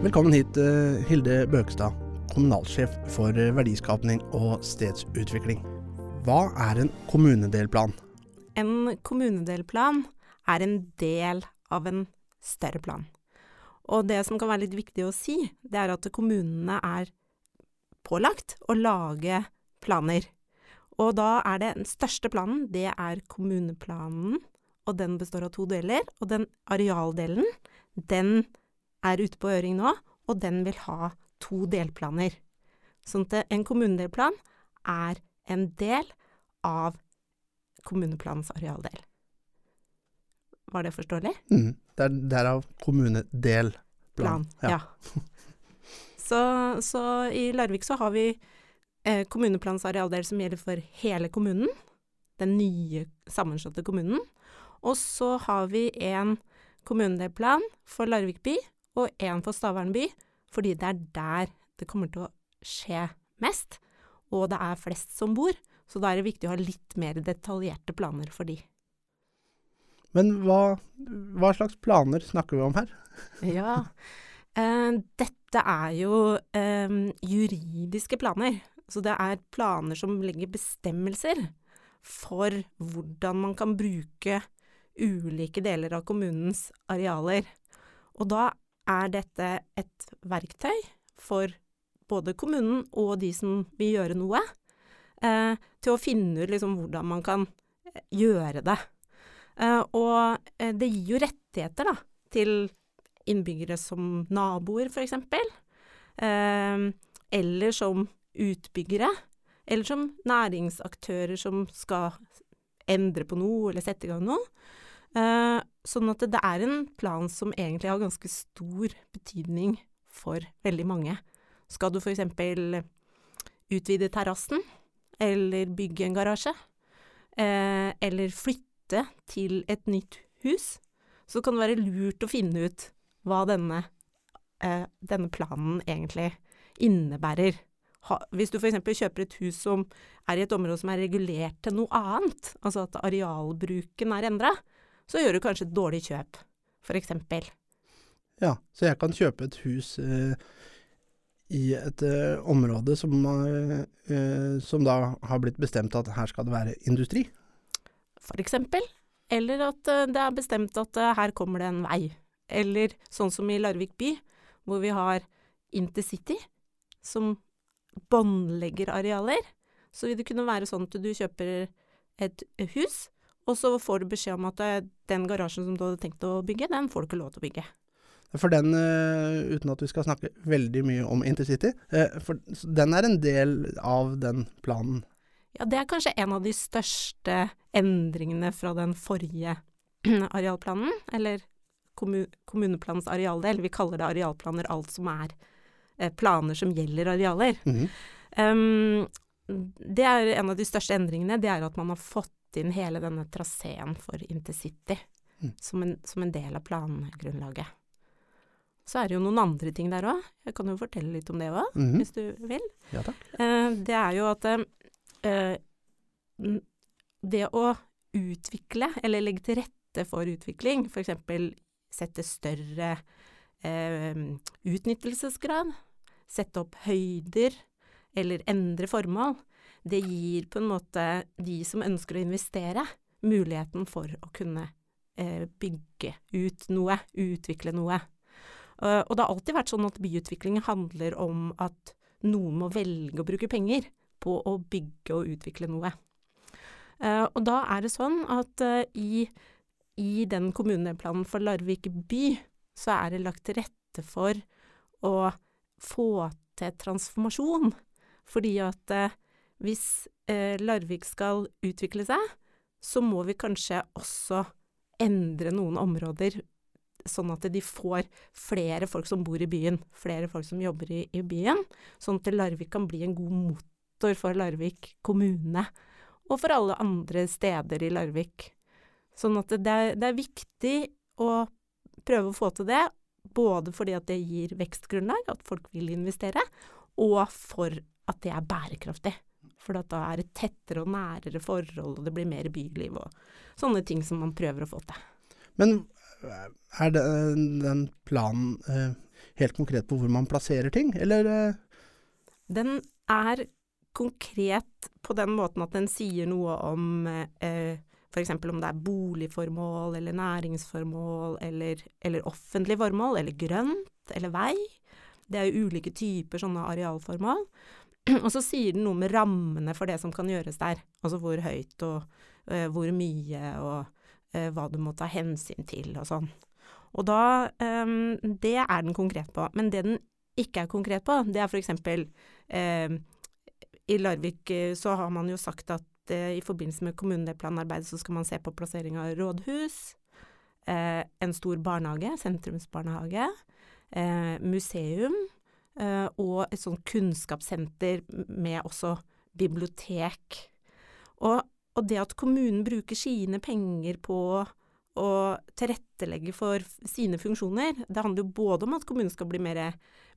Velkommen hit, eh, Hilde Bøkestad, kommunalsjef for eh, verdiskapning og stedsutvikling. Hva er en kommunedelplan? En kommunedelplan er en del av en større plan. Og det som kan være litt viktig å si, det er at kommunene er pålagt å lage planer. Og da er det den største planen, det er kommuneplanen, og den består av to deler. Og den arealdelen, den er ute på høring nå, og den vil ha to delplaner. Sånn at en kommunedelplan er en del av kommuneplanens arealdel. Var det forståelig? Mm. Det er derav kommunedelplan. Plan, ja. så, så i Larvik så har vi eh, kommuneplanens arealdel som gjelder for hele kommunen, den nye sammenslåtte kommunen. Og så har vi en kommunedelplan for Larvik by og en for Stavern by, fordi det er der det kommer til å skje mest, og det er flest som bor. Så da er det viktig å ha litt mer detaljerte planer for de. Men hva, hva slags planer snakker vi om her? Ja, eh, dette er jo eh, juridiske planer. Så det er planer som legger bestemmelser for hvordan man kan bruke ulike deler av kommunens arealer. Og da er dette et verktøy for både kommunen og de som vil gjøre noe, eh, til å finne ut liksom hvordan man kan eh, gjøre det. Eh, og det gir jo rettigheter da, til innbyggere som naboer, f.eks. Eh, eller som utbyggere. Eller som næringsaktører som skal endre på noe eller sette i gang noe. Sånn at det, er en plan som egentlig har ganske stor betydning for veldig mange. Skal du f.eks. utvide terrassen, eller bygge en garasje, eh, eller flytte til et nytt hus, så kan det være lurt å finne ut hva denne, eh, denne planen egentlig innebærer. Ha, hvis du f.eks. kjøper et hus som er i et område som er regulert til noe annet, altså at arealbruken er endra, så gjør du kanskje et dårlig kjøp, f.eks. Ja, så jeg kan kjøpe et hus eh, i et eh, område som, eh, eh, som da har blitt bestemt at her skal det være industri. For eksempel. Eller at eh, det er bestemt at eh, her kommer det en vei. Eller sånn som i Larvik by, hvor vi har Intercity, som båndlegger arealer. Så vil det kunne være sånn at du kjøper et hus, og så får du beskjed om at eh, den garasjen som du hadde tenkt å bygge, den får du ikke lov til å bygge. For den, eh, uten at vi skal snakke veldig mye om Intercity, eh, for den er en del av den planen. Ja, det er kanskje en av de største endringene fra den forrige arealplanen, eller kommu kommuneplanens arealdel. Vi kaller det arealplaner alt som er planer som gjelder arealer. Mhm. Um, det er en av de største endringene, det er at man har fått inn hele denne traseen for Intercity Mm. som, en, som en del av plangrunnlaget. Så er det jo noen andre ting der òg. Jeg kan jo fortelle litt om det òg, Mhm. hvis du vil. Ja. Eh, det er jo at eh, det å utvikle, eller legge til rette for utvikling, f.eks. sette større eh, utnyttelsesgrad, sette opp høyder, eller endre formål, det gir på en måte de som ønsker å investere, muligheten for å kunne eh, bygge ut noe, utvikle noe. Uh, og det har alltid vært sånn at byutvikling handler om at noen må velge å bruke penger på å bygge og utvikle noe. Uh, og da er det sånn at uh, i, i den kommuneplanen for Larvik by, så er det lagt til rette for å få til transformasjon. Fordi at hvis eh, Larvik skal utvikle seg, så må vi kanskje også endre noen områder, sånn at de får flere folk som bor i byen, flere folk som jobber i, i byen, sånn at Larvik kan bli en god motor for Larvik kommune, og for alle andre steder i Larvik. Sånn at det er, det er viktig å prøve å få til det, både fordi at det gir vekstgrunnlag, at folk vil investere, og for at det er bærekraftig. For da er det tettere og nærere forhold, og det blir mer byliv og sånne ting som man prøver å få til. Men er det, den planen eh, helt konkret på hvor man plasserer ting, eller eh, Den er konkret på den måten at den sier noe om eh, f.eks. om det er boligformål eller næringsformål eller, eller offentlig formål, eller grønt eller vei. Det er jo ulike typer sånne arealformål. Og så sier den noe med rammene for det som kan gjøres der. Altså hvor høyt og uh, hvor mye og uh, hva du må ta hensyn til og sånn. Og da um, Det er den konkret på. Men det den ikke er konkret på, det er f.eks. Uh, I Larvik så har man jo sagt at i forbindelse med kommunedelplanarbeidet så skal man se på plassering av rådhus, en stor barnehage, sentrumsbarnehage, museum og et sånt kunnskapssenter med også bibliotek. Og, og, det at kommunen bruker sine penger på å tilrettelegge for sine funksjoner, det handler jo både om at kommunen skal bli mer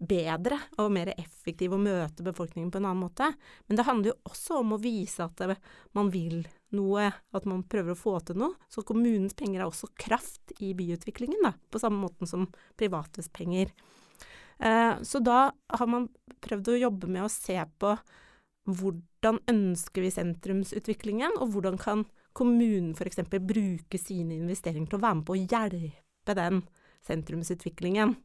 bedre og mer effektiv og møte befolkningen på en annen måte, men det handler jo også om å vise at det, man vil noe, at man prøver å få til noe. Så kommunens penger er også kraft i byutviklingen, da, på samme måte som privates penger. Eh, så da har man prøvd å jobbe med å se på hvordan ønsker vi sentrumsutviklingen, og hvordan kan kommunen f.eks. bruke sine investeringer til å være med på å hjelpe den sentrumsutviklingen.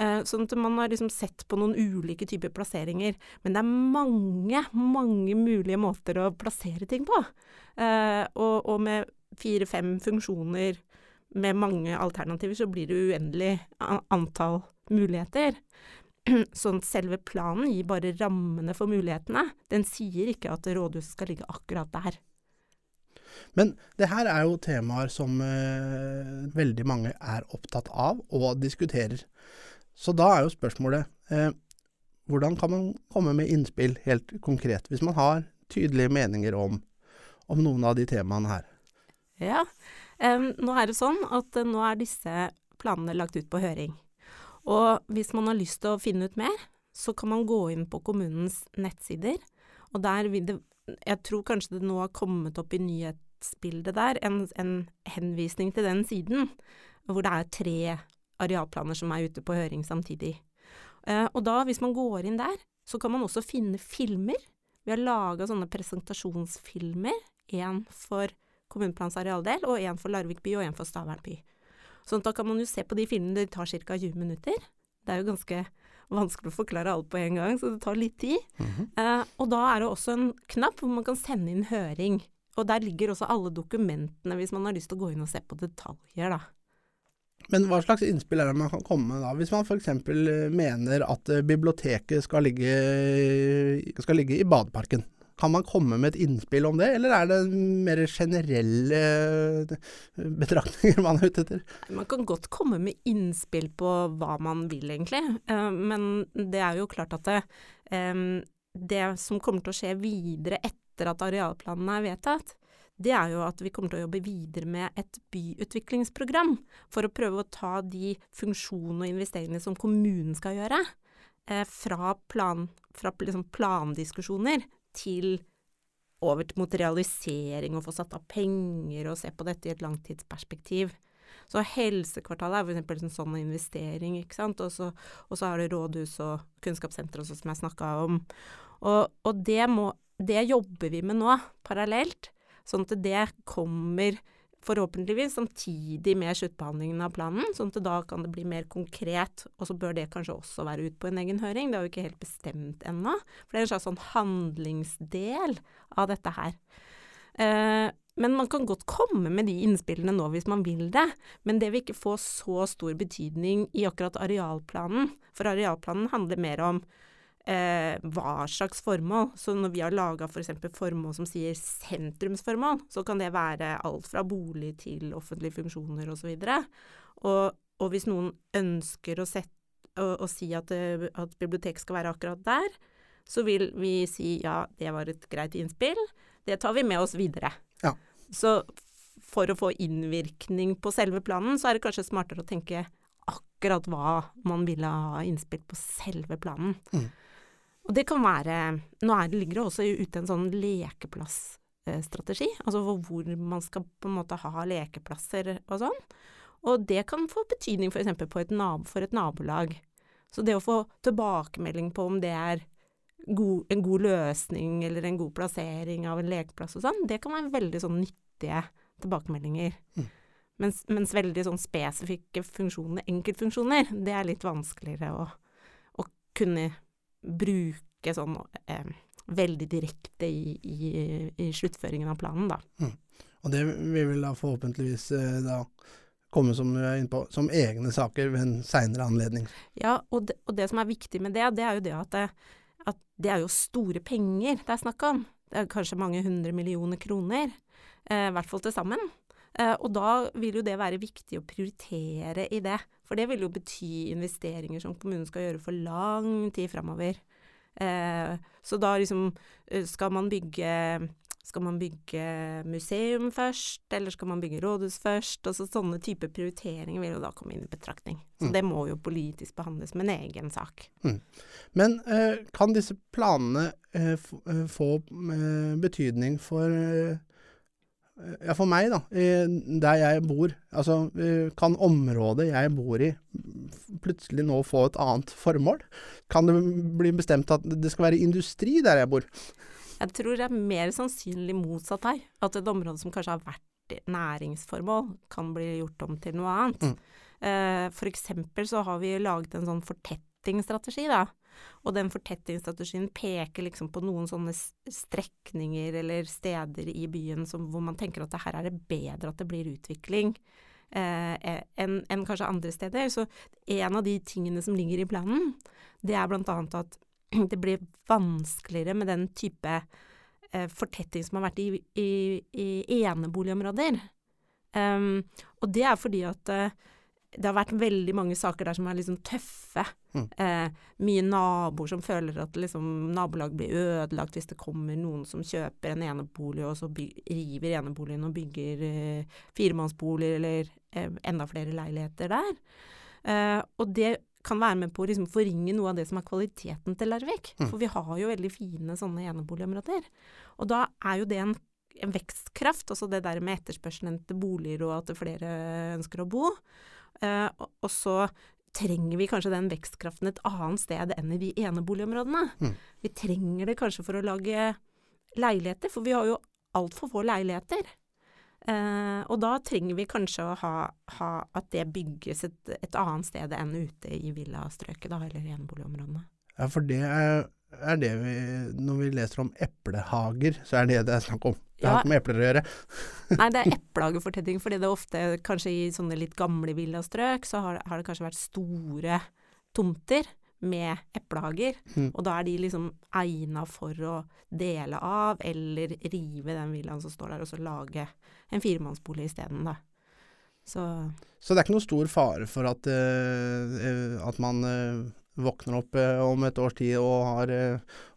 Eh, sånn at man har liksom sett på noen ulike typer plasseringer. Men det er mange, mange mulige måter å plassere ting på. Eh, og, og med fire-fem funksjoner med mange alternativer, så blir det uendelig antall muligheter. Sånn selve planen gir bare rammene for mulighetene. Den sier ikke at rådhuset skal ligge akkurat der. Men det her er jo temaer som eh, veldig mange er opptatt av og diskuterer. Så da er jo spørsmålet eh, hvordan kan man komme med innspill helt konkret, hvis man har tydelige meninger om, om noen av de temaene her? Ja, eh, nå er det sånn at uh, nå er disse planene lagt ut på høring. Og hvis man har lyst til å finne ut mer, så kan man gå inn på kommunens nettsider, og der vil det Jeg tror kanskje det nå har kommet opp i nyhetsbildet der en, en henvisning til den siden, hvor det er tre arealplaner som er ute på høring samtidig. Eh, og da, hvis man går inn der, så kan man også finne filmer. Vi har laga sånne presentasjonsfilmer, én for kommuneplans arealdel, og én for Larvik by og én for Stavern by. Sånn at da kan man jo se på de filmene, det tar ca. 20 minutter. Det er jo ganske vanskelig å forklare alt på en gang, så det tar litt tid. Mm -hmm. eh, og da er det også en knapp hvor man kan sende inn høring. Og der ligger også alle dokumentene hvis man har lyst til å gå inn og se på detaljer, da. Men hva slags innspill er det man kan komme med da? Hvis man f.eks. mener at eh, biblioteket skal ligge, skal ligge i badeparken. Kan man komme med et innspill om det, eller er det mer generelle eh, betraktninger man er ute etter? Man kan godt komme med innspill på hva man vil, egentlig. Eh, men det er jo klart at det, eh, det som kommer til å skje videre etter at arealplanene er vedtatt, det er jo at vi kommer til å jobbe videre med et byutviklingsprogram for å prøve å ta de funksjonene og investeringene som kommunen skal gjøre, fra, plan, fra liksom plandiskusjoner til over mot realisering og få satt av penger og se på dette i et langtidsperspektiv. Så helsekvartalet er f.eks. en sånn investering, ikke sant. Og så, er det rådhus og kunnskapssenter som jeg snakka om. Og, og det, må, det jobber vi med nå, parallelt. Sånn at det kommer forhåpentligvis samtidig med sluttbehandlingen av planen, sånn at da kan det bli mer konkret. Og så bør det kanskje også være ut på en egen høring. Det er jo ikke helt bestemt ennå. For det er en slags sånn handlingsdel av dette her. Eh, men man kan godt komme med de innspillene nå hvis man vil det. Men det vil ikke få så stor betydning i akkurat arealplanen. For arealplanen handler mer om eh, hva slags formål. Så når vi har laga f.eks. For formål som sier sentrumsformål, så kan det være alt fra bolig til offentlige funksjoner osv. Og, og hvis noen ønsker å, sette, å, å si at, eh, at bibliotek skal være akkurat der, så vil vi si ja, det var et greit innspill. Det tar vi med oss videre. Ja. Så for å få innvirkning på selve planen, så er det kanskje smartere å tenke akkurat hva man ville ha innspill på selve planen. Mm. Og det kan være Nå er det, ligger det også ute en sånn lekeplassstrategi, altså hvor man skal på en måte ha lekeplasser og sånn. Og det kan få betydning f.eks. For, et for et nabolag. Så det å få tilbakemelding på om det er god, en god løsning eller en god plassering av en lekeplass og sånn, det kan være veldig sånn nyttige tilbakemeldinger. Mm. Mens, mens veldig sånn spesifikke funksjoner, enkeltfunksjoner, det er litt vanskeligere å, å kunne bruke sånn eh, veldig direkte i, i, i, sluttføringen av planen, da. Mm. Og det vil vel da forhåpentligvis eh, da komme som, på, som egne saker ved en seinere anledning. Ja, og det, og det, som er viktig med det, det er jo det at det, at det er jo store penger det er snakk om. Det er kanskje mange hundre millioner kroner, eh, i hvert fall til sammen. Eh, og da vil jo det være viktig å prioritere i det. For det vil jo bety investeringer som kommunen skal gjøre for lang tid framover. Eh, så da liksom eh, skal man bygge skal man bygge museum først, eller skal man bygge rådhus først? Altså Sånne type prioriteringer vil jo da komme inn i betraktning. Så mm. det må jo politisk behandles med en egen sak. Mm. Men eh, kan disse planene eh, eh få eh, betydning for ja, for meg, da, der jeg bor, altså kan området jeg bor i plutselig nå få et annet formål? Kan det bli bestemt at det skal være industri der jeg bor? Jeg tror det er mer sannsynlig motsatt her. At et område som kanskje har vært næringsformål, kan bli gjort om til noe annet. Mm. Eh, for eksempel så har vi laget en sånn fortettingsstrategi, da. Og den fortettingsstrategien peker liksom på noen sånne strekninger eller steder i byen som, hvor man tenker at her er det bedre at det blir utvikling eh, enn en kanskje andre steder. Så en av de tingene som ligger i planen, det er blant annet at det blir vanskeligere med den type eh, fortetting som har vært i, i, i eneboligområder. Um, og det er fordi at eh, det har vært veldig mange saker der som er liksom tøffe. Mm. Eh, mye naboer som føler at liksom, nabolag blir ødelagt hvis det kommer noen som kjøper en enebolig, og så river eneboligen og bygger eh, firemannsboliger eller eh, enda flere leiligheter der. Eh, og det kan være med på å liksom forringe noe av det som er kvaliteten til Larvik. Mm. For vi har jo veldig fine sånne eneboligområder. Og da er jo det en, en vekstkraft, altså det der med etterspørselen etter boliger og at flere ønsker å bo. Og, og, så trenger vi kanskje den vekstkraften et annet sted enn i de eneboligområdene. Mm. Vi trenger det kanskje for å lage leiligheter, for vi har jo altfor få leiligheter. Eh, og da trenger vi kanskje å ha, ha at det bygges et, et, annet sted enn ute i villastrøket, da, eller i eneboligområdene. Ja, for det er, er, det vi Når vi leser om eplehager, så er det det er snakk om. Det har ikke med epler å gjøre. Nei, det er eplehagefortetting, fordi det er ofte, kanskje i sånne litt gamle villastrøk, så har, har det kanskje vært store tomter med eplehager. Mm. Og da er de liksom egna for å dele av, eller rive den villaen som står der, og så lage en firemannsbolig isteden, da. Så. så det er ikke noe stor fare for at, uh, at man uh, våkner opp uh, om et års tid og har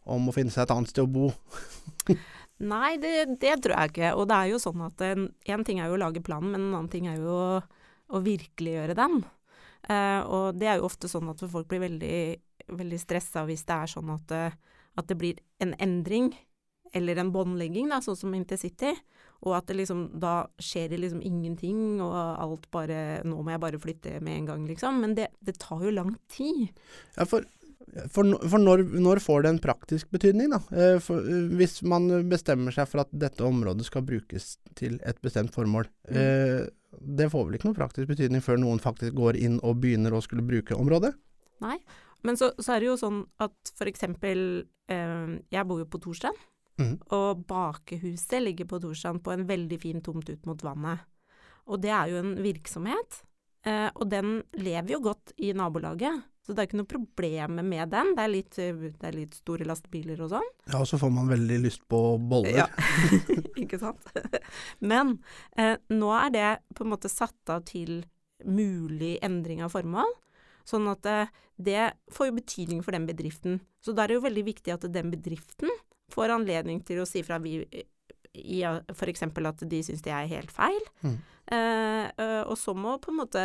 om å finne seg et annet sted å bo? Nei, det, det, tror jeg ikke. Og det er jo sånn at en ting er jo å lage planen, men en annen ting er jo å, å virkeliggjøre den. Eh, og det er jo ofte sånn at folk blir veldig, veldig stressa hvis det er sånn at, uh, at, det blir en endring, eller en båndlegging, sånn som intercity, og at det liksom da skjer det liksom ingenting, og alt bare Nå må jeg bare flytte med en gang, liksom. Men det, det tar jo lang tid. Ja, for for, for når, når, får det en praktisk betydning, da? Eh, for, hvis man bestemmer seg for at dette området skal brukes til et bestemt formål, mm. eh, det får vel ikke noen praktisk betydning før noen faktisk går inn og begynner å skulle bruke området? Nei, men så, så er det jo sånn at eksempel eh, Jeg bor jo på Torstrand, mm. og bakehuset ligger på Torstrand på en veldig fin tomt ut mot vannet. Og det er jo en virksomhet, eh, og den lever jo godt i nabolaget. Så det er ikke noe problem med den. Det er litt, det er litt store lastebiler og sånn. Ja, og så får man veldig lyst på boller. Ja, ikke sant. Men eh, nå er det på en måte satt av til mulig endring av formål. Sånn at eh, det får jo betydning for den bedriften. Så da er det jo veldig viktig at den bedriften får anledning til å si fra vi, i f.eks. at de syns det er helt feil. Mm. Eh, eh, og så må på en måte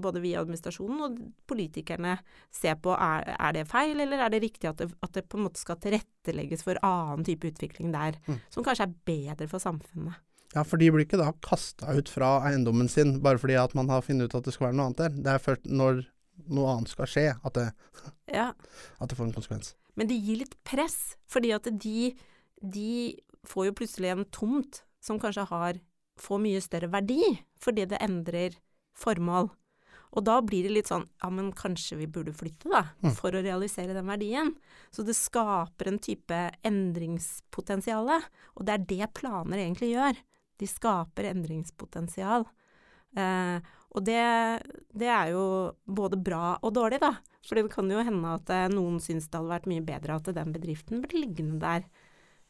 både vi i administrasjonen og politikerne se på er, er det feil, eller er det riktig at det, at det, på en måte skal tilrettelegges for annen type utvikling der, mm. som kanskje er bedre for samfunnet. Ja, for de blir ikke da kasta ut fra eiendommen sin bare fordi at man har funnet ut at det skal være noe annet der. Det er først når noe annet skal skje, at det, Ja. at det får en konsekvens. Men det gir litt press, fordi at de, de får jo plutselig en tomt som kanskje har får mye større verdi, fordi det endrer formål. Og da blir det litt sånn ja, men kanskje vi burde flytte, da, Mm. for å realisere den verdien. Så det skaper en type endringspotensial, og det er det planer egentlig gjør. De skaper endringspotensial. Eh, og det, det er jo både bra og dårlig, da. For det kan jo hende at eh, noen syns det hadde vært mye bedre at den bedriften ble liggende der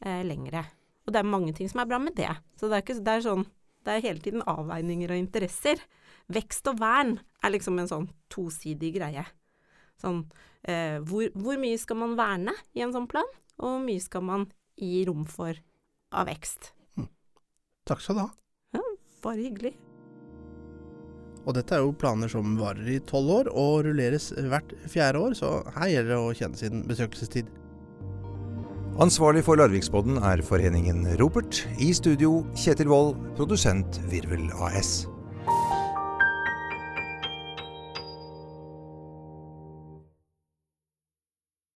eh, lengre. Og det er mange ting som er bra med det. Så det er, ikke, det er sånn det er hele tiden avveininger og interesser. Vekst og vern er liksom en sånn tosidig greie. Sånn eh, hvor, hvor mye skal man verne i en sånn plan, og hvor mye skal man gi rom for av vekst? Takk skal du ha. Bare hyggelig. Og dette er jo planer som varer i tolv år, og rulleres hvert fjerde år, så her gjelder det å kjenne sin besøkelsestid. Ansvarlig for Larviksbodden er foreningen Ropert. I studio Kjetil Wold, produsent Virvel AS.